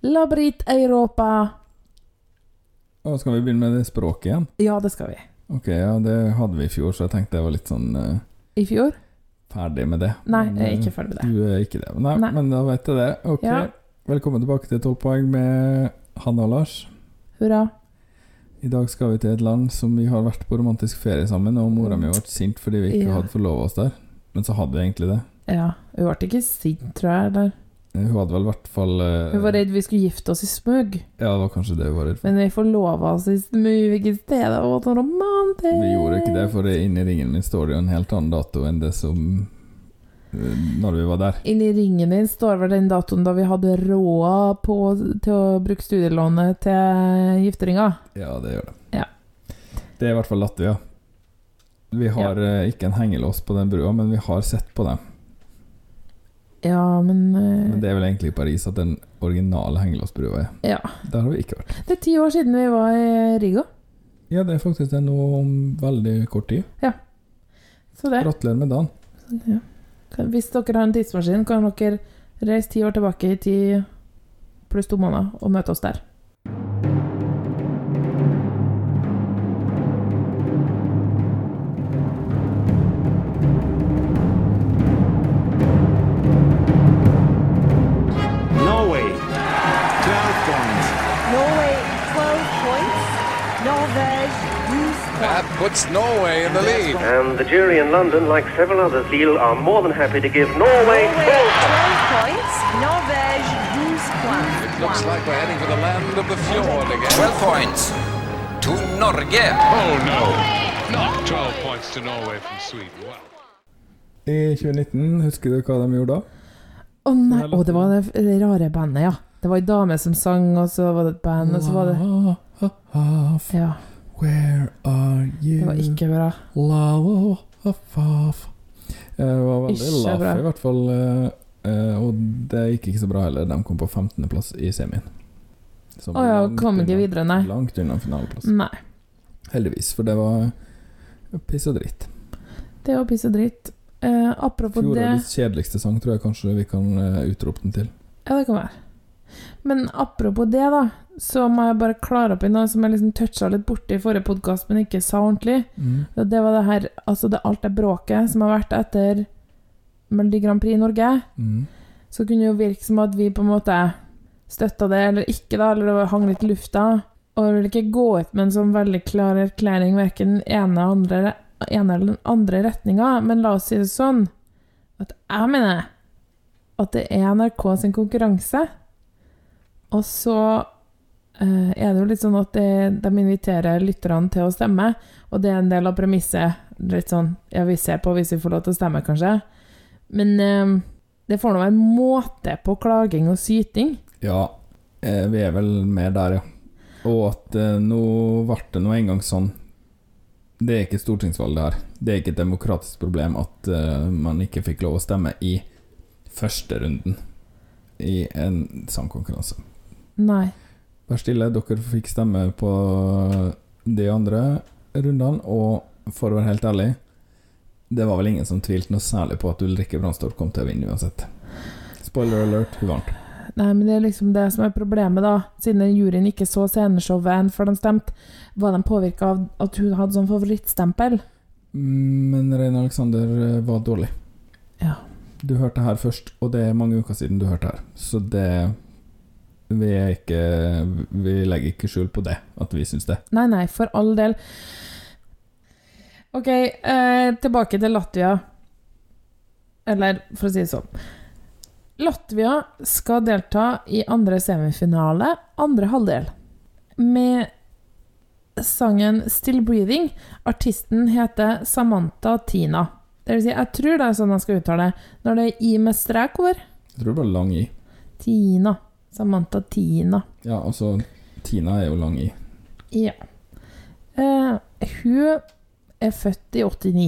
Labrit Europa. Og skal vi begynne med det språket igjen? Ja, det skal vi. Ok, ja, det hadde vi i fjor, så jeg tenkte jeg var litt sånn uh, I fjor? ferdig med det. Nei, Men, jeg er eh, ikke ferdig med det. Du er ikke det. Nei, Nei. men da vet jeg det. Ok. Ja. Velkommen tilbake til 12 poeng med Hanne og Lars. Hurra. I dag skal vi til et land som vi har vært på romantisk ferie sammen, og mora mi ble sint fordi vi ikke Ja. hadde forlova oss der. Men så hadde vi egentlig det. Ja. Hun ble ikke sint, tror jeg. Eller? Hun hadde vel i hvert fall eh, Hun var redd vi skulle gifte oss i smug. Ja, det var kanskje det hun var redd for. Men vi forlova oss i smug i stedet. Å, så romantisk! Vi gjorde ikke det, for inni ringen min står det jo en helt annen dato enn det som eh, Når vi var der. Inni ringen din står vel den datoen da vi hadde råd på, til å bruke studielånet til gifteringa. Ja, det gjør det. Ja. Det er i hvert fall Latvia. Vi har eh, ikke en hengelås på den brua, men vi har sett på dem. Ja, men, eh, Men det er vel egentlig i Paris at den originale hengelåsbrua er. Ja. Der har vi ikke vært. Det er ti år siden vi var i Riga. Ja, det er faktisk det nå om veldig kort tid. Så det Gratulerer med dagen. ja. Hvis dere har en tidsmaskin, kan dere reise ti år tilbake i ti pluss to måneder og møte oss der. That puts Norway in the lead. And the jury in London, like several others, Lille, are more than happy to give Norway Norway 12 12 points. Norvège 12 points. It looks like we're heading for the land of the fjord again. 12 points to Norge. Oh no, not 12 points to Norway from Sweden. Wow. I 2019, husker du hva de gjorde da? Å nei, oh, det var det rare bandet, ja. Det var ei dame som sang, og så var det et band, og så var det Love, Ja, Where are you? det var ikke bra. Love, of, of. Det var veldig lav, i hvert fall. eh, eh, og det gikk ikke så bra heller. De kom på 15.-plass i semien. Å ja, kom ikke videre, nei. Langt unna finaleplass. Nei. Heldigvis, for det var piss og dritt. Det var piss og dritt. Eh, apropos det Fjorårets kjedeligste sang tror jeg kanskje vi kan eh, utrope den til. Ja, det kan være. Men apropos det, da, så må jeg bare klare opp i noe som jeg liksom toucha litt borti i forrige podkast, men ikke sa ordentlig. Mm. Det var det her Altså, det alt det bråket som har vært etter Melodi Grand Prix i Norge. Mm. Så kunne det jo virke som at vi på en måte støtta det, eller ikke, da, eller det hang litt i lufta. Og jeg vil ikke gå ut med en sånn veldig klar erklæring verken den ene, andre, ene eller den andre retninga, men la oss si det sånn at jeg mener at det er NRK sin konkurranse, og så eh, er det jo litt sånn at de, de inviterer lytterne til å stemme, og det er en del av premisset. Litt sånn Ja, vi ser på hvis vi får lov til å stemme, kanskje. Men eh, det får nå være måte på klaging og syting. Ja, eh, vi er vel mer der, ja. Og at eh, nå ble det nå engang sånn Det er ikke stortingsvalg, det her. Det er ikke et demokratisk problem at eh, man ikke fikk lov å stemme i første runden i en sangkonkurranse. Nei. Vær stille, dere fikk stemme på de andre rundene, og for å være helt ærlig Det var vel ingen som tvilte noe særlig på at Ulrikke Brandstorp kom til å vinne uansett. Spoiler alert, hun vant. Nei, men det er liksom det som er problemet, da. Siden juryen ikke så sceneshowet enn før de stemte, var de påvirka av at hun hadde sånn favorittstempel. Men Rein Alexander eh, var dårlig. Ja. Du hørte her først, og det er mange uker siden du hørte her. Så det Vi er ikke Vi legger ikke skjul på det, at vi syns det. Nei, nei, for all del. Ok, eh, tilbake til Latvia. Eller, for å si det sånn Latvia skal delta i andre semifinale, andre halvdel, med sangen 'Still Breathing'. Artisten heter Samantha Tina. Det vil si, jeg tror det er sånn jeg skal uttale det, når det er i med strek over. Jeg tror det var lang i. Tina. Samantha Tina. Ja, altså Tina er jo lang i. Ja. Eh, hun er født i 89,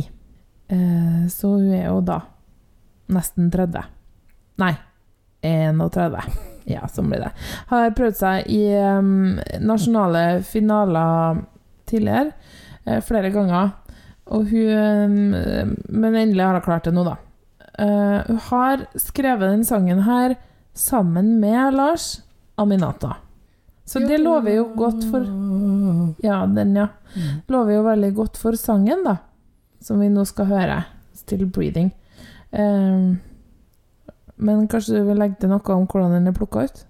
eh, så hun er jo da nesten 30. Nei, 31. Ja, sånn blir det. Har prøvd seg i um, nasjonale finaler tidligere, eh, flere ganger. Og hun Men endelig har hun klart det nå, da. Eh, hun har skrevet den sangen her sammen med Lars Aminata. Så det lover jo godt for Ja, den, ja. Lover jo veldig godt for sangen, da. Som vi nå skal høre. 'Still Breathing'. Um, men kanskje du vil legge til noe om hvordan den er plukka ut?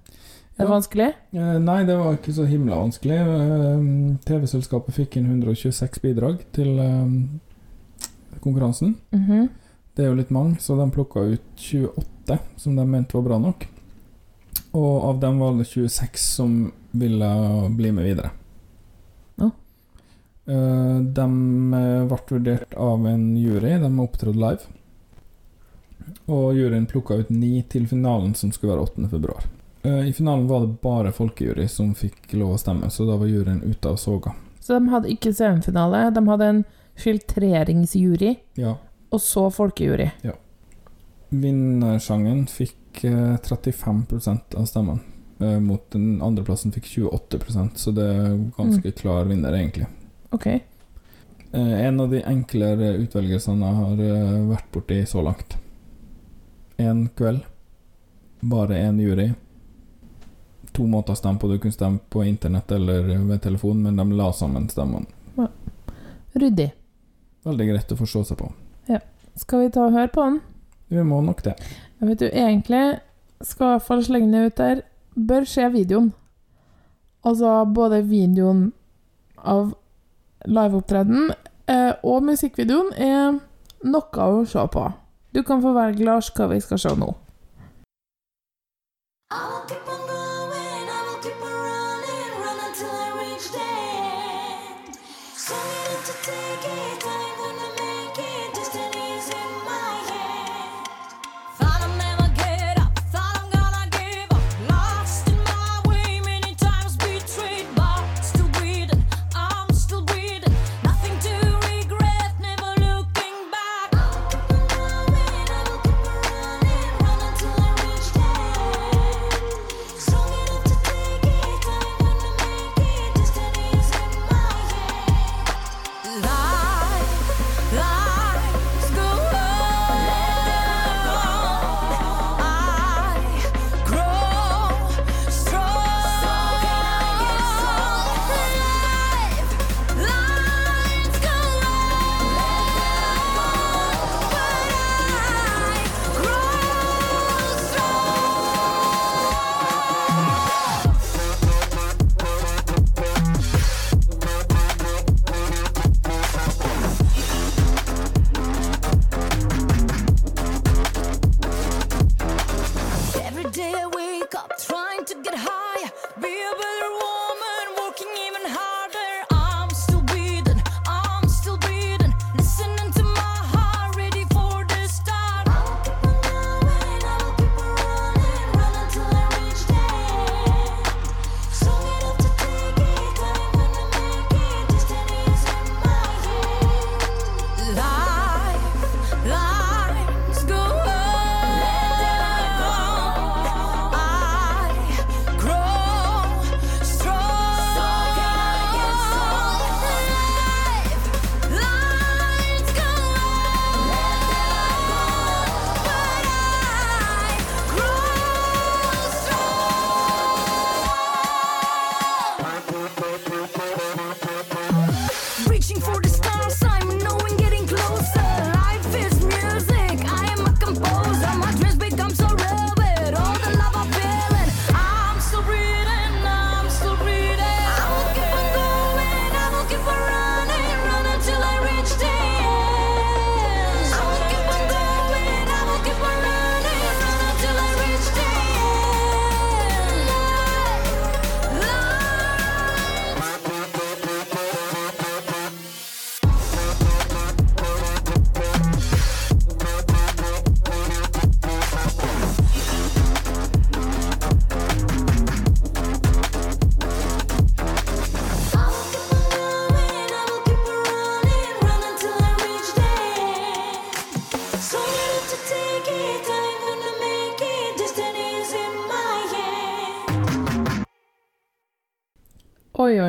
Er det Ja. vanskelig? Eh, Nei, det var ikke så himla vanskelig. Eh, TV-selskapet fikk inn 126 bidrag til eh, konkurransen. -hmm. Det er jo litt mange, så de plukka ut 28 som de mente var bra nok. Og av dem var det 26 som ville bli med videre. Ja. Eh, De eh, ble vurdert av en jury, de opptrådte live. Og juryen plukka ut ni til finalen, som skulle være 8. februar. Eh, I finalen var det bare folkejury som fikk lov å stemme, så da var juryen ute av soga. Så de hadde ikke semifinale, de hadde en filtreringsjury, Ja. og så folkejury. Vinnersangen fikk eh, 35% av stemmene, eh, mot den andreplassen fikk 28% så det er ganske klar vinner, egentlig. Ok. Eh, en av de enklere utvelgelsene jeg har eh, vært borti så langt. Én kveld, bare én jury. To måter å stemme på. Du kunne stemme på internett eller ved telefon, men de la sammen stemmene. Ryddig. Veldig greit å forstå seg på. Skal vi ta og høre på den? Vi må nok det. Jeg vet du, egentlig skal jeg i hvert fall slenge det ut der. Bør se videoen. Altså både videoen av liveopptreden eh, og musikkvideoen er noe å se på. Du kan få velge, Lars, hva vi skal se nå. Take keep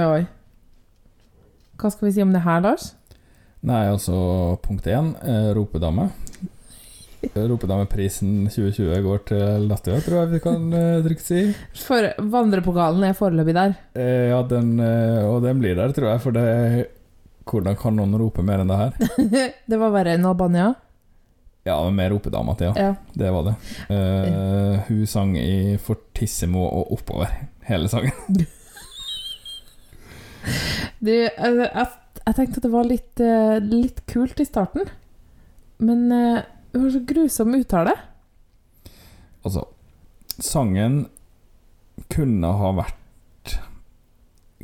Oi, oi. Hva skal vi si om det her, Lars? Nei, altså punkt én, eh, ropedame. Ropedameprisen 2020 går til Latvia, tror jeg vi kan eh, trygt si. For vandrepokalen er foreløpig der. Eh, ja, den, eh, og den blir der, tror jeg, for det Hvordan kan noen rope mer enn det her? det var verre enn Albania. Ja, men med ropedama til, ja. Ja. Det var det. Eh, hun sang i fortissimo og oppover hele sangen. Du, jeg, jeg, jeg tenkte at det var litt, eh, litt kult i starten, men eh, hun har så grusom uttale. Altså, sangen kunne ha vært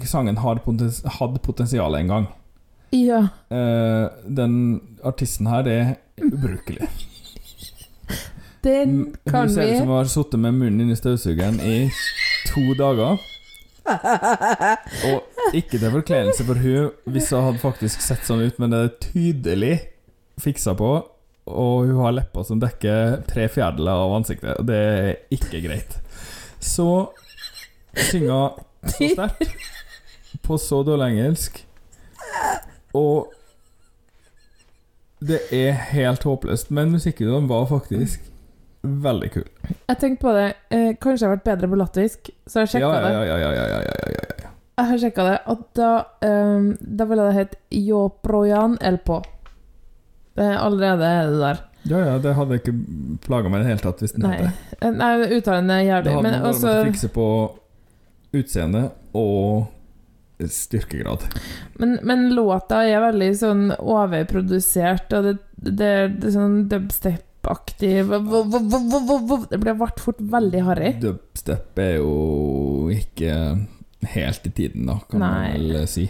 Sangen hadde potensial en gang. Ja. Uh, den artisten her er ubrukelig. Den kan vi Hun ser ut som hun har sittet med munnen inni støvsugeren i to dager. Og ikke til forkledelse for hun hvis hun hadde faktisk sett sånn ut, men det er tydelig fiksa på. Og hun har lepper som dekker tre fjerdedeler av ansiktet, og det er ikke greit. Så synger så sterkt, på så dårlig engelsk, og det er helt håpløst. Men musikkvideoen var faktisk veldig kul. Jeg tenkte på det. Eh, kanskje jeg har vært bedre på latvisk, så jeg sjekka Ja, ja, det. ja, ja, ja, ja, ja, ja, ja, ja. Jeg har sjekka det, og da, um, da ville det hett Jo Projan Elpo. Det er allerede er det der. Ja, ja, det hadde ikke plaga meg i det hele tatt hvis den Nei, het det. Nei uttalen er Det jævlig. hadde Men bare også måttet fikse på utseende og styrkegrad. men, men låta er veldig sånn overprodusert, og det, det, det er sånn dubstep-aktig Det ble fort veldig harry. Dubstep er jo ikke helt i tiden, da, kan Nei. man vel si.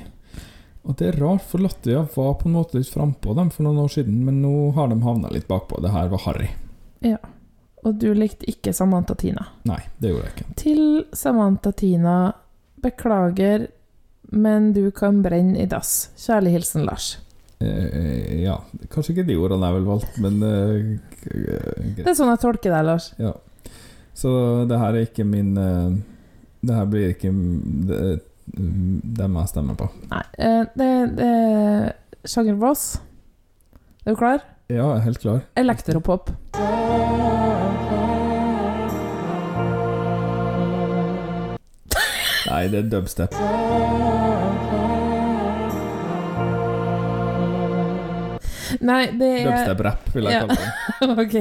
Og det er rart, for Latvia var på en måte litt frampå dem for noen år siden, men nå har de havna litt bakpå. Det her var harry. Ja. Og du likte ikke Samantha Tina. Nei, det gjorde jeg ikke. Til Samantha Tina, beklager, men du kan brenne i dass. Kjærlig hilsen Lars. Eh, ja, kanskje ikke de ordene jeg vel valgt, men eh, Det er sånn jeg tolker deg, Lars. Ja. Så det her er ikke min eh, Det her blir ikke m- det, må jeg stemmer på. Nei, eh, det, det er sjanger Ross. Er du klar? Ja, jeg er helt klar. Elektropop. Nei, det er dubstep. Nei, det er Dubstep-rap, vil jeg Ja. kalle det. Ok.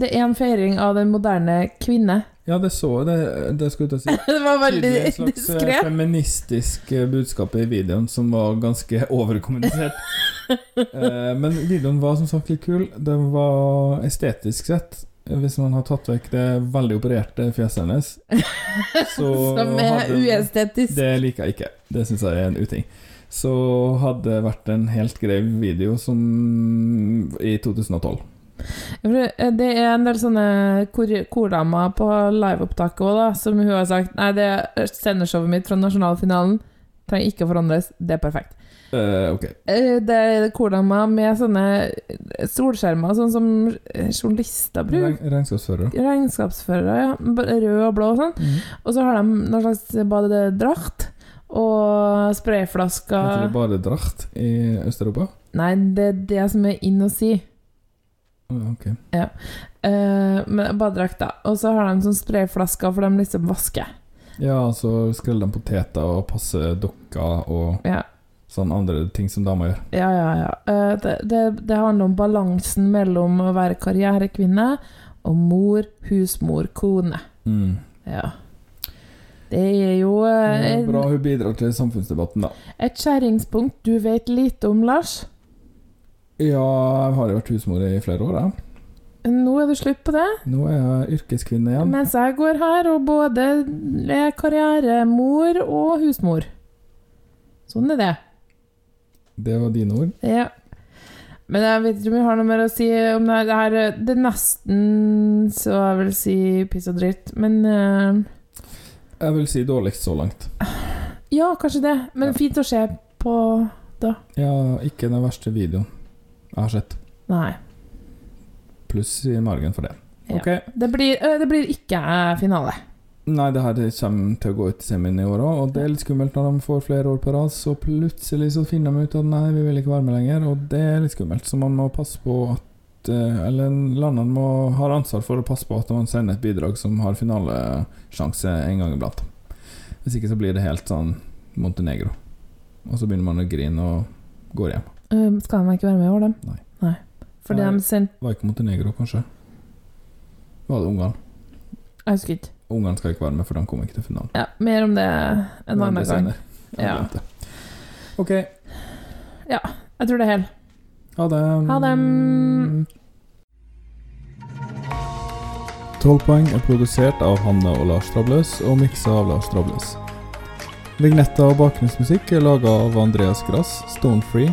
Det er en feiring av den moderne kvinne. Ja, det så jeg. Det, det skulle jeg til å si. Det var veldig diskré. et slags eh, diskret. feministisk eh, budskap i videoen som var ganske overkommunisert. Eh, Men videoen var som sagt litt kul. Den var estetisk sett Hvis man har tatt vekk det veldig opererte fjeset hennes, så Som er uestetisk. Det liker jeg ikke. Det syns jeg er en uting. Så hadde det vært en helt grei video som i 2012. Det er en del sånne kor- kordamer på liveopptaket òg, som hun har sagt Nei, det er sceneshowet mitt fra nasjonalfinalen. Trenger ikke å forandres. Det er perfekt. Uh, ok. Eh, Det er kordamer med sånne solskjermer, sånn som journalister bruker. regnskapsførere. Regnskapsfører. Regnskapsførere, ja. Rød og blå og sånn. Mhm. Og så har de noen slags badedrakt og Heter sprayflasker det badedrakt i Øst-Europa? Nei, det er det som er inn å si. Å, Ja. Uh, med badedrakt, da. Og så har de sånn sprayflasker for de liksom vasker. Ja, så skreller de poteter og passer dukker og Ja, sånn andre ting som damer gjør. ja, ja. ja. Uh, det, det, det handler om balansen mellom å være karrierekvinne og mor, husmor, kone. Mm. Ja. Det er jo uh, det er bra hun bidrar til samfunnsdebatten, da. et skjæringspunkt du vet lite om, Lars. Ja, jeg har jo vært husmor i flere år, jeg. Nå er det slutt på det. Nå er jeg yrkeskvinne igjen. Mens jeg går her og både er karrieremor og husmor. Sånn er det. Det var dine ord. Ja. Men jeg vet ikke om jeg har noe mer å si om det her. Det, her, det er nesten så jeg vil si piss og dritt. Men uh, Jeg vil si dårligst så langt. ja, kanskje det. Men Ja. fint å se på da. Ja, ikke den verste videoen jeg har sett. Nei. Pluss i margen for det. Ja. Ok. Det blir, det blir ikke finale. Nei, det her kommer til å gå ut i semien i år òg, og det er litt skummelt når de får flere år på rad. Så plutselig så finner de ut at nei, vi vil ikke være med lenger, og det er litt skummelt. Så man må passe på at Eller landene må har ansvar for å passe på at man sender et bidrag som har finalesjanse en gang iblant. Hvis ikke så blir det helt sånn Montenegro. Og så begynner man å grine og går hjem. Um, skal de ikke være med i år, dem? Nei. Fordi Nei. de sendte Var ikke Montenegro, kanskje? Var det Ungarn? Jeg husker ikke. Ungarn skal ikke være med, for de kom ikke til finalen. Ja, mer om det en annen det gang. Ja. Ok, Jeg tror det er helt. ha det. Ha det. 12 poeng er produsert av Hanne og Lars Trabløs og miksa av Lars Trabløs. Vignetta og bakgrunnsmusikk er laga av Andreas Grass, Stonefree,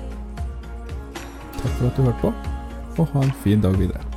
Takk for at du hørte på, og ha en fin dag videre.